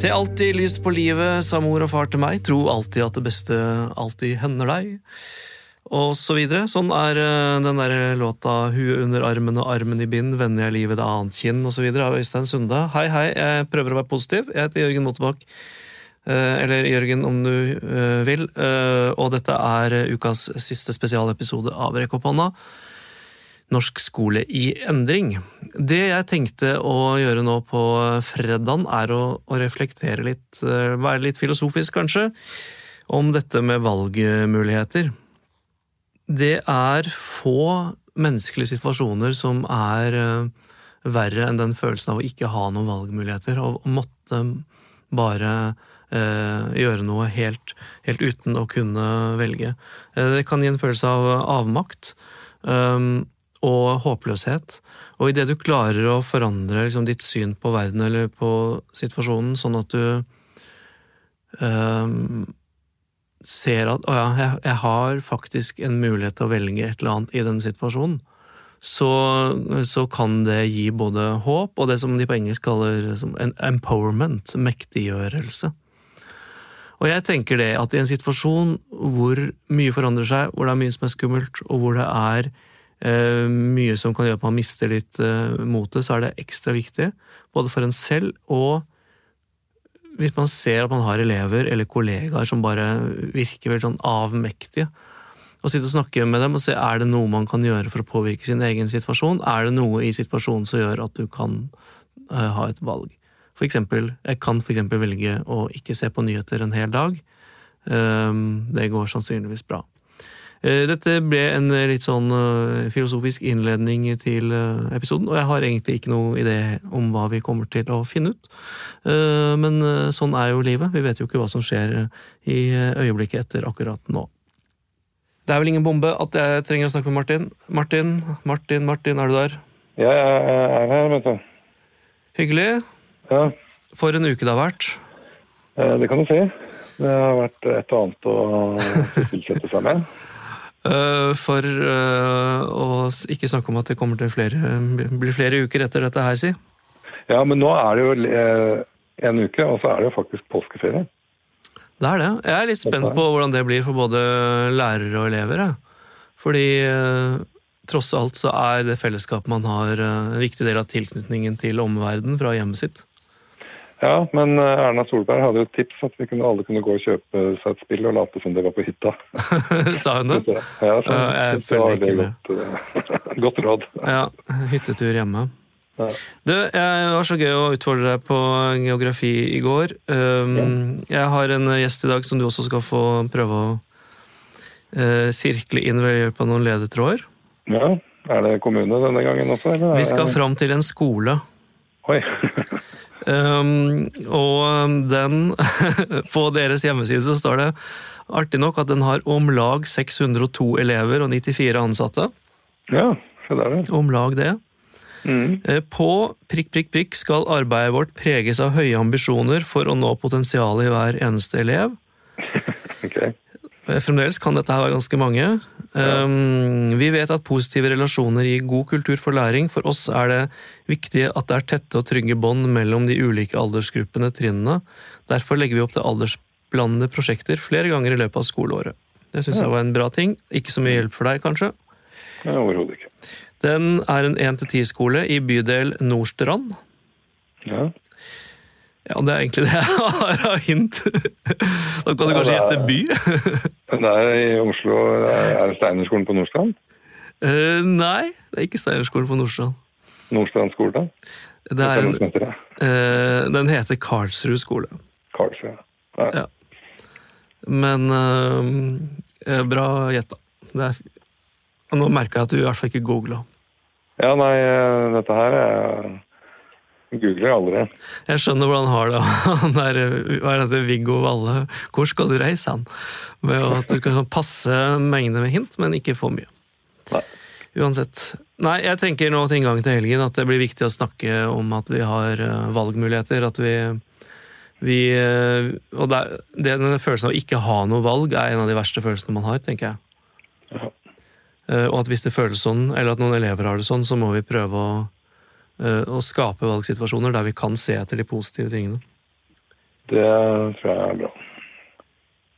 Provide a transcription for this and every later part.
Se alltid lyst på livet, sa mor og far til meg. Tro alltid at det beste alltid hender deg. Og så videre. Sånn er eh, den der låta 'Huet under armen og armen i bind', 'Vender jeg livet det annet kinn' osv. av Øystein Sunde. Hei, hei, jeg prøver å være positiv. Jeg heter Jørgen Motebakk. Eh, Eller Jørgen, om du eh, vil. Og dette er ukas siste spesialepisode av Rekk opp hånda. Norsk skole i endring. Det jeg tenkte å gjøre nå på fredagen, er å, å reflektere litt, eh, være litt filosofisk kanskje, om dette med valgmuligheter. Det er få menneskelige situasjoner som er eh, verre enn den følelsen av å ikke ha noen valgmuligheter, og måtte bare eh, gjøre noe helt, helt uten å kunne velge. Eh, det kan gi en følelse av avmakt. Um, og håpløshet. Og idet du klarer å forandre liksom, ditt syn på verden eller på situasjonen, sånn at du ehm, ser at å ja, jeg, jeg har faktisk en mulighet til å velge et eller annet i denne situasjonen, så, så kan det gi både håp og det som de på engelsk kaller som en empowerment, mektiggjørelse. Og jeg tenker det at i en situasjon hvor mye forandrer seg, hvor det er mye som er skummelt, og hvor det er mye som kan gjøre at man mister litt eh, motet, så er det ekstra viktig, både for en selv og hvis man ser at man har elever eller kollegaer som bare virker veldig sånn avmektige, og sitte og snakke med dem og se er det noe man kan gjøre for å påvirke sin egen situasjon. Er det noe i situasjonen som gjør at du kan eh, ha et valg? For eksempel, jeg kan eksempel velge å ikke se på nyheter en hel dag. Um, det går sannsynligvis bra. Eh, Dette ble en eh, litt sånn eh, filosofisk innledning til episoden, og jeg har egentlig ikke noe idé om hva vi kommer til å finne ut. Men sånn er jo livet. Vi vet jo ikke hva som skjer i øyeblikket etter akkurat nå. Det er vel ingen bombe at jeg trenger å snakke med Martin. Martin, Martin, Martin, er du der? Ja, jeg er her, vet du. Hyggelig. Ja, For en uke det har vært. det kan du si. Det har vært et og annet å sysselsette seg med. Eh, For eh, å ikke snakke om at det kommer til flere, blir flere uker etter dette her, si. Ja, men nå er det jo eh, en uke, og så er det jo faktisk påskeferie. Det er det. Jeg er litt spent på hvordan det blir for både lærere og elever. jeg. Fordi tross alt så er det fellesskapet man har, en viktig del av tilknytningen til omverdenen fra hjemmet sitt. Ja, men eh, Erna Solberg hadde jo et tips at vi kunne, alle kunne gå og kjøpe seg et spill og late som det var på hytta. Sa hun det? Ja, så, uh, jeg følger ikke med. godt, uh, godt råd. Ja, hyttetur hjemme. Ja. Du, jeg var så gøy å utfordre deg på geografi i går. Um, Jeg har en gjest i dag som du også skal få prøve å uh, sirkle inn ved hjelp av noen ledetråder. Ja, Er det kommune denne gangen også? Eller? Vi skal fram til en skole. Oi. Um, og den På deres hjemmeside så står det artig nok at den har om lag 602 elever og 94 ansatte. ja, se der, ja. Om lag det. Mm. Eh, På prikk, prikk, prikk skal arbeidet vårt preges av høye ambisjoner for å nå potensialet i hver eneste elev. Ok. Eh, Fremdeles kan dette her være ganske mange. Um, vi vet at positive relasjoner gir god kultur for læring. For oss er det viktig at det er tette og trygge bånd mellom de ulike aldersgruppene, trinnene. Derfor legger vi opp til aldersblandede prosjekter flere ganger i løpet av skoleåret. Det syns jeg var en bra ting. Ikke så mye hjelp for deg, kanskje. Overhodet ikke. Den er en 1-10-skole i bydel Nordstrand. Ja. Ja, det er egentlig det jeg har av hint. Da kan du kanskje Ja, gjette by? Det er i Oslo Er det Steinerskolen på Nordstrand? Uh, nei, det er ikke Steinerskolen på Nordstrand. Nordstrand skole? Det er en, eh, den heter Karlsrud skole. Karlsrud, Ja. Ja. Men eh, bra gjetta. Det Nå merka jeg at du i hvert fall ikke googla. ja, nei, dette her er googler aldri. Jeg skjønner hvordan han har det. Han der, hva er det, Viggo Valle. Hvor skal du reise, han? Med at du kan passe mengde med hint, men ikke for mye. Nei. Uansett. Nei, jeg tenker nå til inngangen til helgen at det blir viktig å snakke om at vi har eh, valgmuligheter. At vi, vi eh, Og det, det, denne følelsen av å ikke ha noe valg er en av de verste følelsene man har, tenker jeg. Ja. Eh, Og at hvis det føles sånn, eller at noen elever har det sånn, så må vi prøve å, eh, å skape valgsituasjoner der vi kan se etter de positive tingene. Det tror jeg er bra.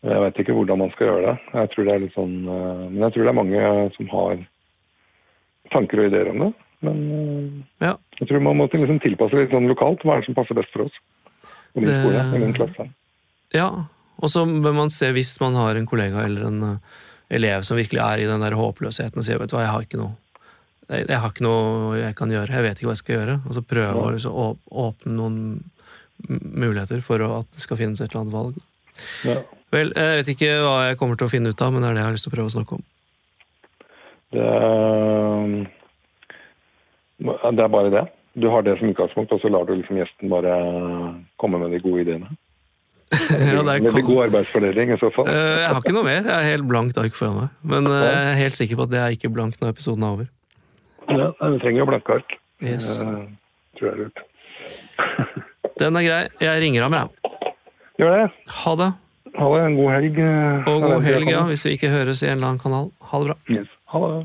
Jeg vet ikke hvordan man skal gjøre det. Jeg tror det er litt sånn, eh, men jeg tror det er mange som har tanker og ideer om det. Men eh, Ja. jeg tror man må liksom tilpasse litt sånn lokalt. Hva er det som passer best for oss? Og min skole, og min klasse. Ja, og så bør man se hvis man har en kollega eller en eh, elev som virkelig er i den der håpløsheten og sier vet du hva, jeg har ikke noe jeg, jeg har ikke noe jeg kan gjøre, jeg vet ikke hva jeg skal gjøre. Og så prøve å liksom, åpne noen muligheter for å, at det skal finnes et eller annet valg. Ja. Vel, jeg vet ikke hva jeg kommer til å finne ut av, men det er det jeg har lyst til å prøve å snakke om. Det, er- det er bare det. Du har det som utgangspunkt, og så lar du liksom gjesten bare komme med de gode ideene. ja, Veldig god arbeidsfordeling i så fall. Eh, jeg har ikke noe mer. Jeg er helt blankt ark foran meg. Men eh, jeg er helt sikker på at det er ikke blankt når episoden er over. Ja, du trenger jo blanke ark. Yes. Det tror jeg er lurt. Den er grei. Jeg ringer ham, jeg. Gjør det. Ha det. Ha det. En god helg. eh, Og god helg, ja, hvis vi ikke høres i en eller annen kanal. Ha det bra. Yes. Ha det.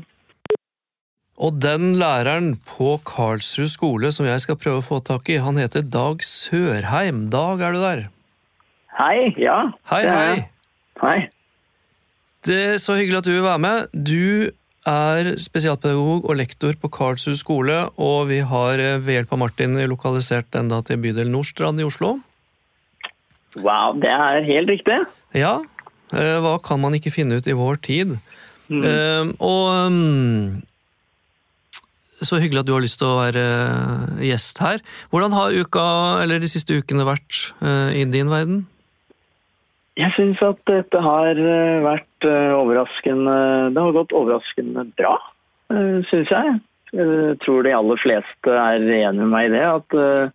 Og den læreren på Karlsrud skole som jeg skal prøve å få tak i, han heter Dag Sørheim. Dag, er du der? Hei, ja. Hei, det er hei. Hei. Det er så hyggelig at du vil være med. Du er spesialpedagog og lektor på Karlshus skole, og vi har eh, ved hjelp av Martin lokalisert den da til bydel Nordstrand i Oslo. Wow, det er helt riktig. Ja, eh, hva kan man ikke finne ut i vår tid? Mm. og mm, så hyggelig at du har lyst til å være eh, gjest her. Hvordan har uka, eller de siste ukene vært eh, i din verden? Jeg syns at dette har eh, vært eh, overraskende Det har gått overraskende bra, uh, syns jeg. Jeg tror de aller fleste er enig med meg i det. At eh,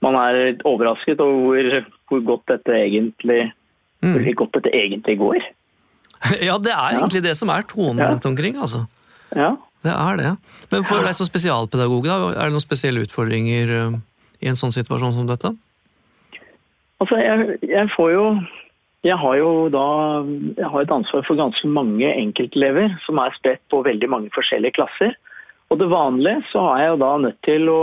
man er litt overrasket over hvor, hvor godt dette egentlig Mm. hvor godt dette egentlig går. Ja, det er egentlig det som er tonen Ja. rundt omkring, altså. Ja. Det er det. Men for deg som spesialpedagog, da, er det noen spesielle utfordringer eh, i en sånn situasjon som dette? Altså, jeg, jeg får jo Jeg har jo da jeg har et ansvar for ganske mange enkeltelever som er spredt på veldig mange forskjellige klasser. Og det vanlige så har jeg jo da nødt til å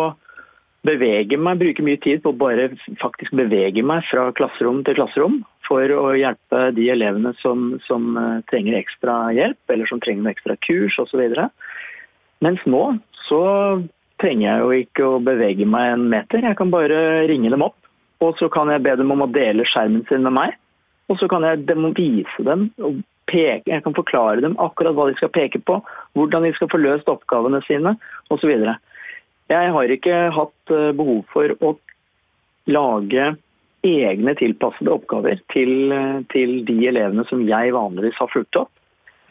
bevege meg, bruke mye tid på å bare faktisk bevege meg fra klasserom til klasserom for å hjelpe de elevene som, som eh, trenger ekstra hjelp, eller som trenger ekstra kurs osv. Mens nå så trenger jeg jo ikke å bevege meg en meter. Jeg kan bare ringe dem opp, og så kan jeg be dem om å dele skjermen sin med meg. Og så kan jeg dem vise dem og peke, jeg kan forklare dem akkurat hva de skal peke på, hvordan de skal få løst oppgavene sine osv. Jeg har ikke hatt eh, behov for å lage egne tilpassede oppgaver til, eh, til de elevene som jeg vanligvis har fulgt opp.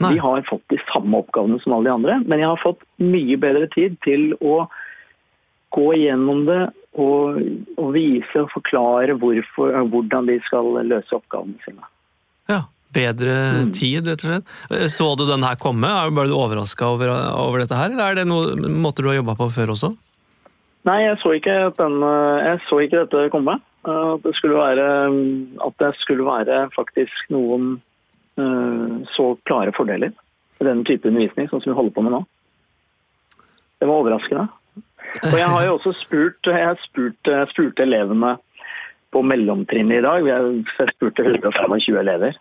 Nei. De har fått de samme oppgavene som alle de andre, men jeg har fått mye bedre tid til å gå igjennom det og, og vise og forklare hvorfor, hvordan de skal løse oppgavene sine. Ja, Bedre Mm. tid, rett og slett. Eh, Så du den her komme? Ble du overraska over, over dette her, eller er det noe måter du har jobba på før også? Nei, jeg så ikke, at den, jeg så ikke dette komme. Eh, At det skulle være, at det skulle være faktisk noen uh, så klare fordeler ved denne type undervisning sånn som vi holder på med nå. Det var overraskende. Og jeg har jo også spurt, jeg har spurt, spurte elevene på mellomtrinnet i dag. Jeg spurte 125 elever.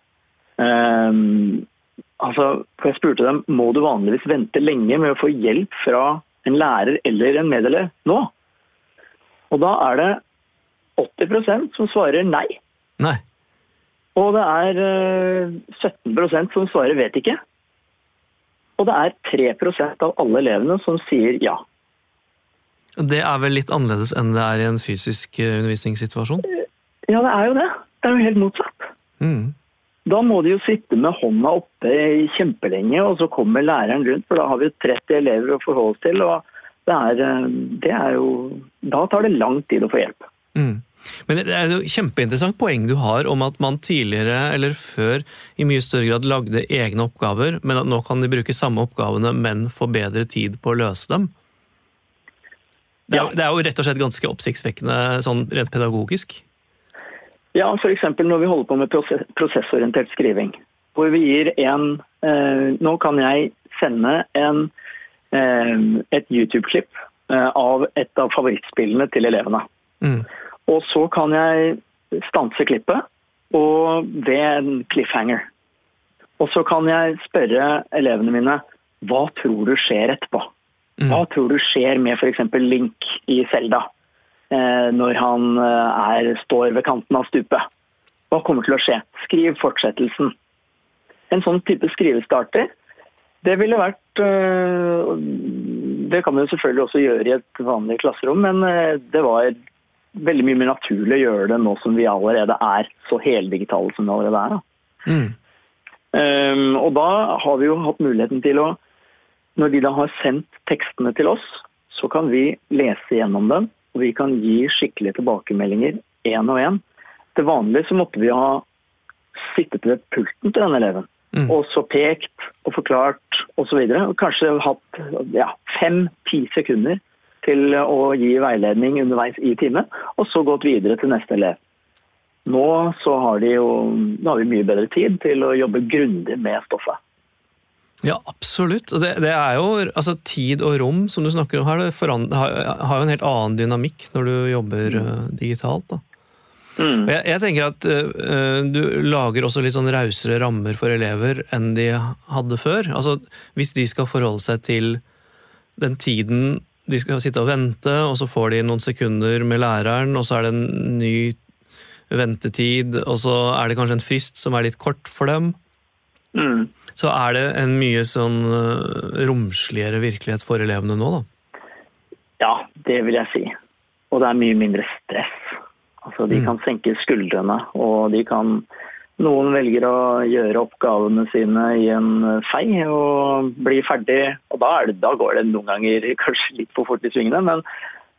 Um, altså, jeg spurte dem må du vanligvis vente lenge med å få hjelp fra en lærer eller en medelev nå. Og da er det 80% som svarer nei. Nei. Og det er eh, 17% som svarer vet ikke. Og det er 3% av alle elevene som sier ja. Det er vel litt annerledes enn det er i en fysisk eh, undervisningssituasjon? Ja, det er jo det. Det er jo helt motsatt. Mm. Da må de jo sitte med hånda oppe kjempelenge, og så kommer læreren rundt, for da har vi 30 elever å forholde oss til. og det er, eh, det er jo, Da tar det lang tid å få hjelp. Mm. Men det er jo kjempeinteressant poeng du har om at man tidligere, eller før, i mye større grad lagde egne oppgaver, men at nå kan de bruke samme oppgavene, men få bedre tid på å løse dem. Det er, Ja. det er jo rett og slett ganske oppsiktsvekkende sånn rent pedagogisk. Ja, f.eks. når vi holder på med prosess, prosessorientert skriving. Hvor vi gir en eh, Nå kan jeg sende en, eh, et YouTube-klipp eh, av et av favorittspillene til elevene. Mm. Og så kan jeg stanse klippet og ved en cliffhanger. Og så kan jeg spørre elevene mine hva tror du skjer etterpå? Hva tror du skjer med f.eks. Link i Selda eh, når han eh, er, står ved kanten av stupet? Hva kommer til å skje? Skriv fortsettelsen. En sånn type skrivestarter, det ville vært eh, Det kan man jo selvfølgelig også gjøre i et vanlig klasserom, men det var veldig mye mer naturlig å gjøre det nå som vi allerede er så heldigitale som vi allerede er. Mm. Um, og da har vi jo hatt muligheten til å Når de da har sendt tekstene til oss, så kan vi lese gjennom dem, og vi kan gi skikkelige tilbakemeldinger én og én. Til vanlig så måtte vi ha sittet ved pulten til denne eleven. Mm. Og så pekt og forklart osv. Kanskje hatt ja, fem-ti sekunder til å gi veiledning underveis i timen, og så gått videre til neste elev. Nå, så har, de jo, nå har vi mye bedre tid til å jobbe grundig med stoffet. Ja, absolutt. Det, det er jo altså, tid og rom, som du snakker om her, det forand- har, har jo en helt annen dynamikk når du jobber eh, digitalt. da. Mm. Jeg, jeg tenker at uh, du lager også litt sånn rausere rammer for elever enn de hadde før. Altså, Hvis de skal forholde seg til den tiden de skal sitte og vente, og så får de noen sekunder med læreren, og så er det en ny ventetid, og så er det kanskje en frist som er litt kort for dem, Mm. så er det en mye sånn eh, romsligere virkelighet for elevene nå, da. Ja, det vil jeg si. Og det er mye mindre stress. Altså, de Mm. kan senke skuldrene, og de kan Noen velger å gjøre oppgavene sine i en fei og bli ferdig. Og da, er det, da går det noen ganger kanskje litt for fort i svingene, men,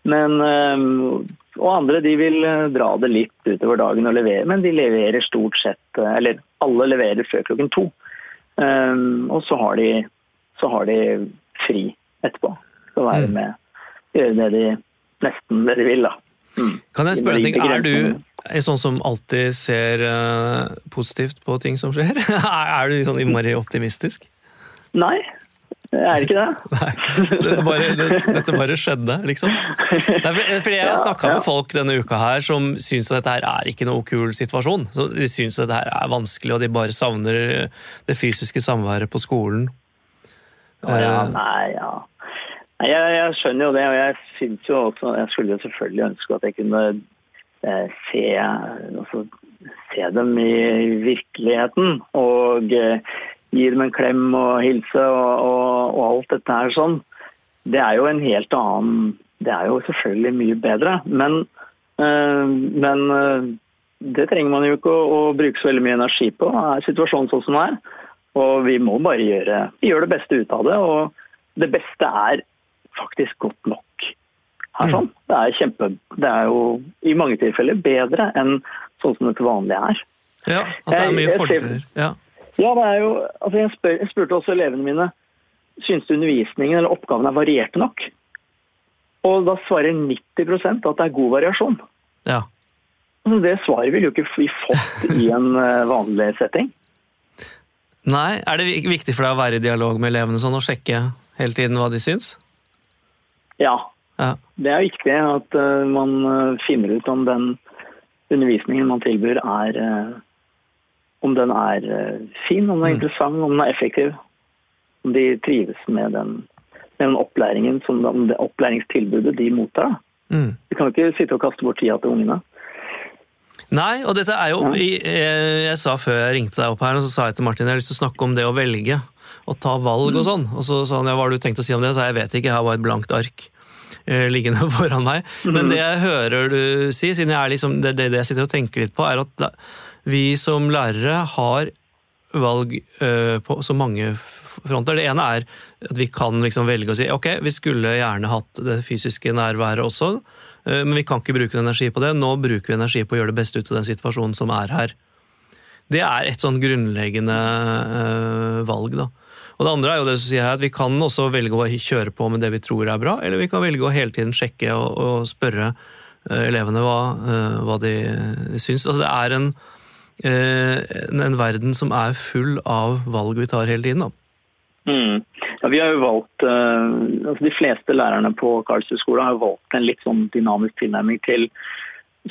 men øhm, Og andre de vil dra det litt utover dagen og levere, men de leverer stort sett Eller alle leverer før klokken to. Øhm, og så har, de, så har de fri etterpå. å være Mm. med gjøre det de nesten det de vil, da. Mm. Kan jeg spørre en ting, er du en sånn som alltid ser eh, positivt på ting som skjer? er du sånn innmari optimistisk? Nei, er ikke det. Nei, det bare, det, dette bare skjedde, liksom. Nei, fordi jeg har snakka med folk denne uka her som syns at dette her er ikke noe kul situasjon. Så de syns at dette her er vanskelig, og de bare savner det fysiske samværet på skolen. Å, ja, Eh, nei, ja. Jeg, jeg skjønner jo det, og jeg syns jo også Jeg skulle jo selvfølgelig ønske at jeg kunne eh, se, altså, se dem i virkeligheten. Og eh, gi dem en klem og hilse og, og, og alt dette her sånn. Det er jo en helt annen Det er jo selvfølgelig mye bedre. Men, øh, men øh, det trenger man jo ikke å, å bruke så veldig mye energi på. Er situasjonen sånn som den er? Og vi må bare gjøre, gjøre det beste ut av det. Og det beste er faktisk godt nok. Her, sånn. Det er kjempe, det er jo i mange tilfeller bedre enn sånn som det til vanlig er. ja, at det er mye fordeler. Ja. Ja, det er jo, altså jeg, spør, jeg spurte også elevene mine synes du undervisningen eller oppgavene er varierte nok. Og da svarer 90% at det er god variasjon. ja. Altså, Det svaret ville jo ikke vi fått i en eh, vanlig setting. Nei, Er det viktig for deg å være i dialog med elevene sånn, og sjekke hele tiden hva de syns? Ja, Ja. det er viktig at eh, man eh, finner ut om den undervisningen man tilbyr er om den er eh, fin, om den er Mm. interessant, om den er effektiv. Om de trives med den, med den opplæringen som om det opplæringstilbudet de mottar. Mm. Vi kan jo ikke sitte og kaste bort tida til ungene. Nei, og dette er jo jeg, jeg sa før jeg ringte deg opp her, og så sa jeg til Martin jeg har lyst til å snakke om det å velge. Og ta valg og sånn. Og så sa han ja, hva har du tenkt å si om det? Så jeg vet ikke, har bare et blankt ark eh, liggende foran meg. Men det jeg hører du si, siden jeg er liksom, det, det, det jeg sitter og tenker litt på, er at vi som lærere har valg eh, på så mange fronter. Det ene er at vi kan liksom velge å si ok, vi skulle gjerne hatt det fysiske nærværet også, eh, men vi kan ikke bruke energi på det. Nå bruker vi energi på å gjøre det beste ut av den situasjonen som er her. Det er et sånn grunnleggende eh, valg, da. Og det andre er jo det du sier her, at vi kan også velge å kjøre på med det vi tror er bra, eller vi kan velge å hele tiden sjekke og, og spørre elevene hva, hva de syns. Altså det er en, en, en verden som er full av valg vi tar hele tiden, da. Mm. Ja, vi har jo valgt, uh, altså De fleste lærerne på Karlsrud-skolen har jo valgt en litt sånn dynamisk tilnærming til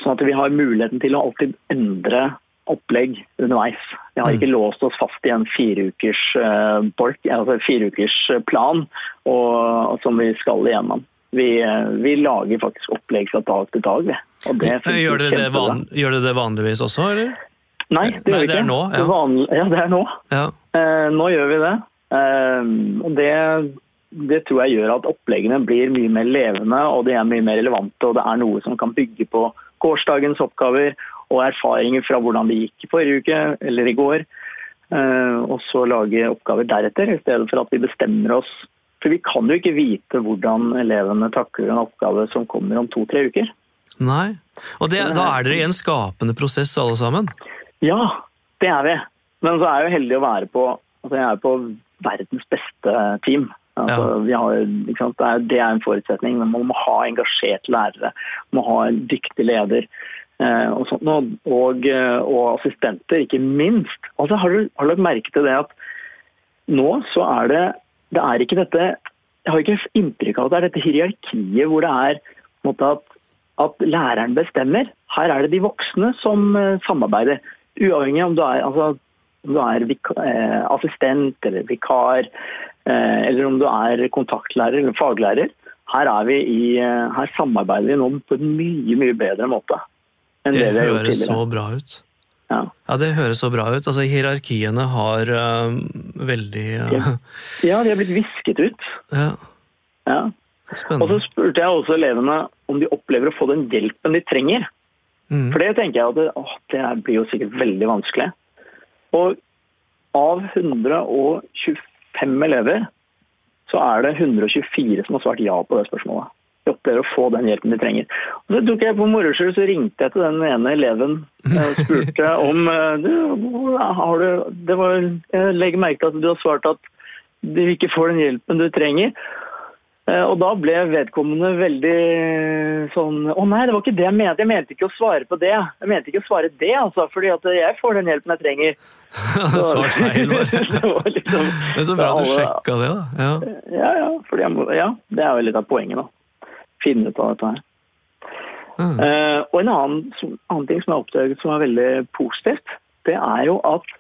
sånn at vi har muligheten til å alltid endre opplegg underveis. Vi har ikke låst oss fast i en fireukers uh, bolk, altså fireukers plan og, som vi skal igjennom. Vi, uh, vi, lager faktisk opplegg fra dag til dag. Det gjør, dere det gjør dere det vanligvis også, eller? Nei, det gjør vi ikke. Det er nå, ja. Det vanlig, ja, det er nå. Ja. Eh, nå gjør vi det. Eh, det det tror jeg gjør at oppleggene blir mye mer levende og de er mye mer relevante. og Det er noe som kan bygge på gårsdagens oppgaver og erfaringer fra hvordan det gikk i forrige uke eller i går. Eh, og så lage oppgaver deretter, i stedet for at vi bestemmer oss. For vi kan jo ikke vite hvordan elevene takler en oppgave som kommer om to-tre uker. Nei, og det, Da er dere i en skapende prosess alle sammen? Ja, det er vi. Men så er jeg jo heldig å være på altså jeg er på verdens beste team. Altså, ja. har, det, er, det, er, en forutsetning, men man må ha engasjerte lærere. Man må ha en dyktig leder. Eh, og, sånt, og, og, eh, og, assistenter, ikke minst. Altså, har, du, har du lagt merke til det at nå så er det Det er ikke dette Jeg har ikke inntrykk av at det er dette hierarkiet hvor det er måte, at, at, læreren bestemmer. Her er det de voksne som uh, samarbeider. Uavhengig om du er, altså, om du er vika, eh, assistent eller vikar, Eh, eller om du er kontaktlærer eller faglærer. Her, i, eh, her, samarbeider vi nå på en mye mye bedre måte. det, det høres så bra ut. Ja. ja. det høres så bra ut. Altså, hierarkiene har uh, veldig uh... Ja, de har blitt visket ut. Ja. ja. Og så spurte jeg også elevene om de opplever å få den hjelpen de trenger. Mm. For det tenker jeg at det, blir jo sikkert veldig vanskelig. Og av 125 elever, så er det 124 som har svart ja på det spørsmålet. De opplever å få den hjelpen de trenger. Og så tok jeg på moro skyld så ringte jeg til den ene eleven og spurte om eh, du, har du, det var, Jeg legger merke til at du har svart at du ikke får den hjelpen du trenger. Eh, og da ble vedkommende veldig sånn Å nei, det var ikke det jeg mente. Jeg mente ikke å svare på det. Jeg mente ikke å svare det, altså, fordi at jeg får den hjelpen jeg trenger. Svart feil, bare. liksom, Men så bra du sjekka det, da. Ja, ja. ja, må, ja, det er jo litt av poenget, da. Finne ut av dette her. Mm. Uh, og en annen, annen, ting som jeg har oppdaget som er veldig positivt, det er jo at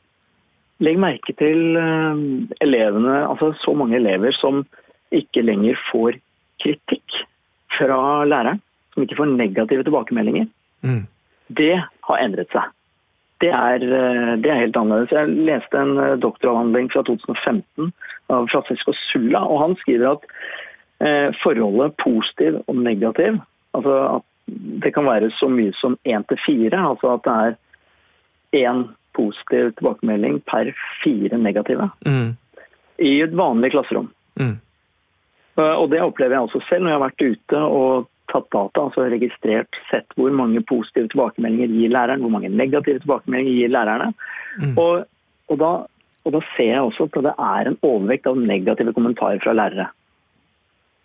Legg merke til uh, elevene, altså så mange elever som ikke lenger får kritikk fra læreren, som ikke får negative tilbakemeldinger, mm. det har endret seg. Det er, eh, det er, helt annerledes. Jeg leste en eh, doktoravhandling fra 2015 av Francisco Sulla, og han skriver at eh, forholdet positiv og negativ altså at Det kan være så mye som én til fire. Altså at det er én positiv tilbakemelding per fire negative. Mm. I et vanlig klasserom. Mm. Eh, og Det opplever jeg også selv når jeg har vært ute og tatt data, altså registrert, sett hvor mange positive tilbakemeldinger gir læreren, hvor mange negative tilbakemeldinger gir lærerne. Mm. Og, og, da, og, da, ser jeg også at det er en overvekt av negative kommentarer fra lærere.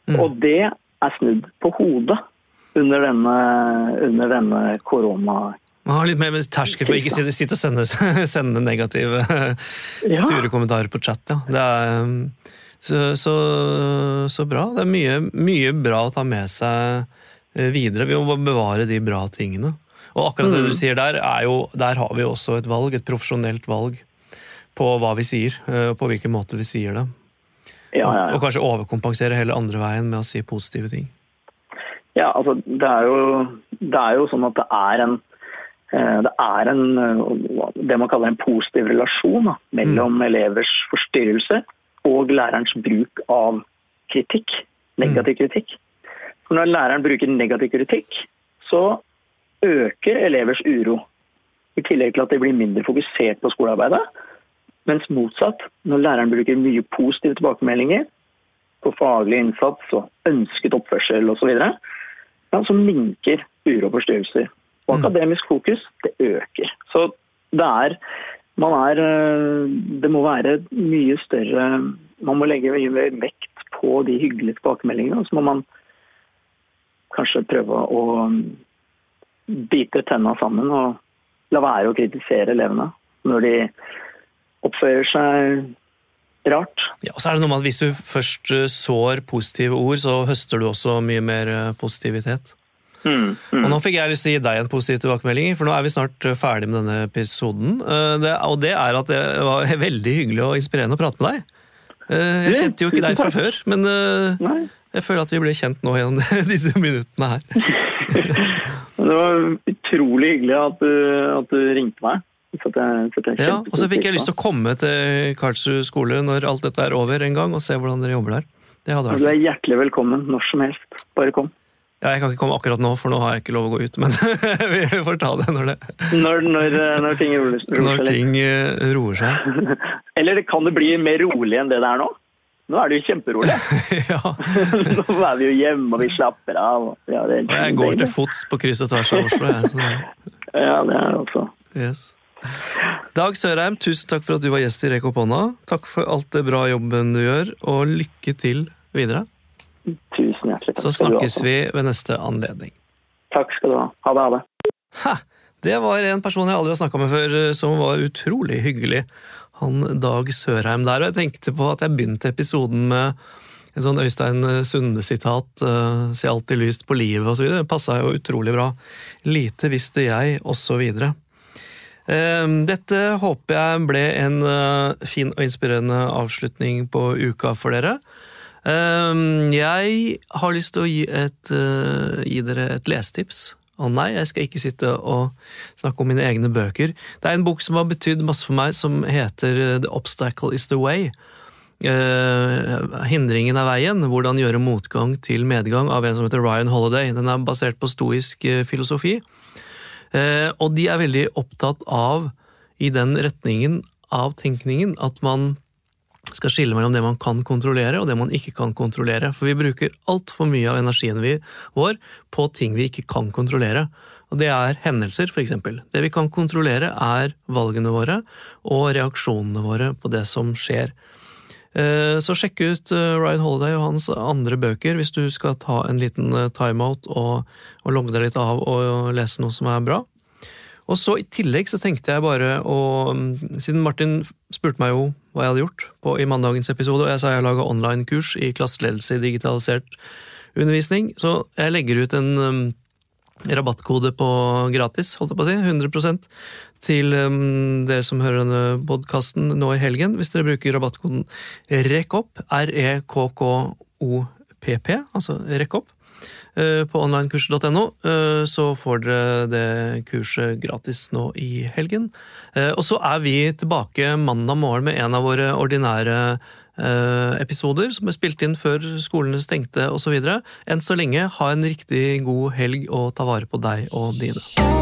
Mm. Og det er snudd på hodet under denne, under denne korona... Man har litt mer terskel for å ikke sitte og sende, sende negative, sure kommentarer på chat. Ja. Det er... Så, så, så, bra. Det er mye, mye, bra å ta med seg eh, videre. Vi må bevare de bra tingene. Og akkurat det du mm. sier der, er jo, der har vi også et valg, et profesjonelt valg på hva vi sier, eh, på hvilken måte vi sier det. Ja, ja, ja. Og, og, kanskje overkompensere hele andre veien med å si positive ting. Ja, altså det er jo, det er jo sånn at det er en eh, det er en, det man kaller en positiv relasjon da, mellom mm. elevers forstyrrelser og lærerens bruk av kritikk, negativ kritikk. For når læreren bruker negativ kritikk, så øker elevers uro. I tillegg til at de blir mindre fokusert på skolearbeidet. Mens motsatt, når læreren bruker mye positive tilbakemeldinger på faglig innsats og ønsket oppførsel osv., så, ja, så minker uro og forstyrrelser. Og mm. akademisk fokus, det øker. Så det er er eh, Det må være mye større Man må legge mye mer vekt på de hyggelige tilbakemeldingene. Og så må man kanskje prøve å bite tenna sammen og la være å kritisere elevene når de oppfører seg rart. Ja, og så er det noe med at Hvis du først eh, sår positive ord, så høster du også mye mer eh, positivitet. Mm, mm. Og nå fikk jeg lyst til å gi deg en positiv tilbakemelding, for nå er vi snart eh, ferdig med denne episoden. Eh, Det, og det er at det var veldig hyggelig og inspirerende å prate med deg. Eh, Jeg kjente jo ikke deg fra før, men Nei. jeg føler at vi ble kjent nå gjennom disse minuttene her. Det var utrolig hyggelig at du, at du ringte meg. Så jeg, så jeg Ja, og så fikk jeg lyst til å komme til Karlsrud skole når alt dette er over en gang, og se hvordan dere jobber der. Det Du er hjertelig velkommen når som helst. Bare kom. Ja, jeg kan ikke komme akkurat nå, for nå har jeg ikke lov å gå ut, men vi får ta det når, det, Når, når, når ting roer når seg litt. ting eh, roer seg. Eller kan det bli mer rolig enn det det er nå? Nå er det jo kjemperolig. ja. nå er vi jo hjemme og vi slapper av. Ja, det er jeg går til fots på kryss og tvers av Oslo. Jeg, så Ja, det er det også. yes. Dag Sørheim, tusen takk for at du var gjest i Rek opp hånda. Takk for alt det bra jobben du gjør, og lykke til videre. Tusen hjertelig takk. Så snakkes vi ved neste anledning. Takk skal du ha. Ha det, ha det. Ha! Det var en person jeg aldri har snakka med før, eh, som var utrolig hyggelig. Han Dag Sørheim der. Og jeg tenkte på at jeg begynte episoden med en sånn Øystein Sunde-sitat. eh, Se alltid lyst på livet osv. Det passa jo utrolig bra. Lite visste jeg, osv. Dette håper jeg ble en eh, fin og inspirerende avslutning på uka for dere. Eh, Jeg har lyst til å gi, et, eh, gi dere et lesetips. Å nei, jeg skal ikke sitte og snakke om mine egne bøker. Det er en bok som har betydd masse for meg, som heter eh, The Obstacle Is The Way. Eh, hindringen er veien. Hvordan gjøre motgang til medgang av en som heter Ryan Holiday. Den er basert på stoisk filosofi. Og de er veldig opptatt av, i den retningen av tenkningen, at man skal skille mellom det man kan kontrollere og det man ikke kan kontrollere. For vi bruker altfor mye av energien vi, vår på ting vi ikke kan kontrollere. Og det er hendelser, eksempel. Det vi kan kontrollere, er valgene våre og reaksjonene våre på det som skjer. Eh, Så sjekk ut eh, Ryan Holiday og hans andre bøker hvis du skal ta en liten eh, timeout og, og logge deg litt av og lese noe som er bra. Og så I tillegg så tenkte jeg bare å mm, Siden Martin spurte meg jo hva jeg hadde gjort på, i mandagens episode, og jeg sa jeg laga online-kurs i klasseledelse i digitalisert undervisning, så jeg legger ut en um, rabattkode på gratis, holdt jeg på å si, 100 til um, dere som hører denne podkasten nå i helgen, hvis dere bruker rabattkoden REKOPP, R-E-K-K-O-P-P, altså REKOP, eh, på onlinekurs.no, eh, så får dere det kurset gratis nå i helgen. Eh, Og så er vi tilbake mandag morgen med en av våre ordinære eh, episoder som er spilt inn før skolene stengte osv. Enn så lenge, ha en riktig god helg og ta vare på deg og dine.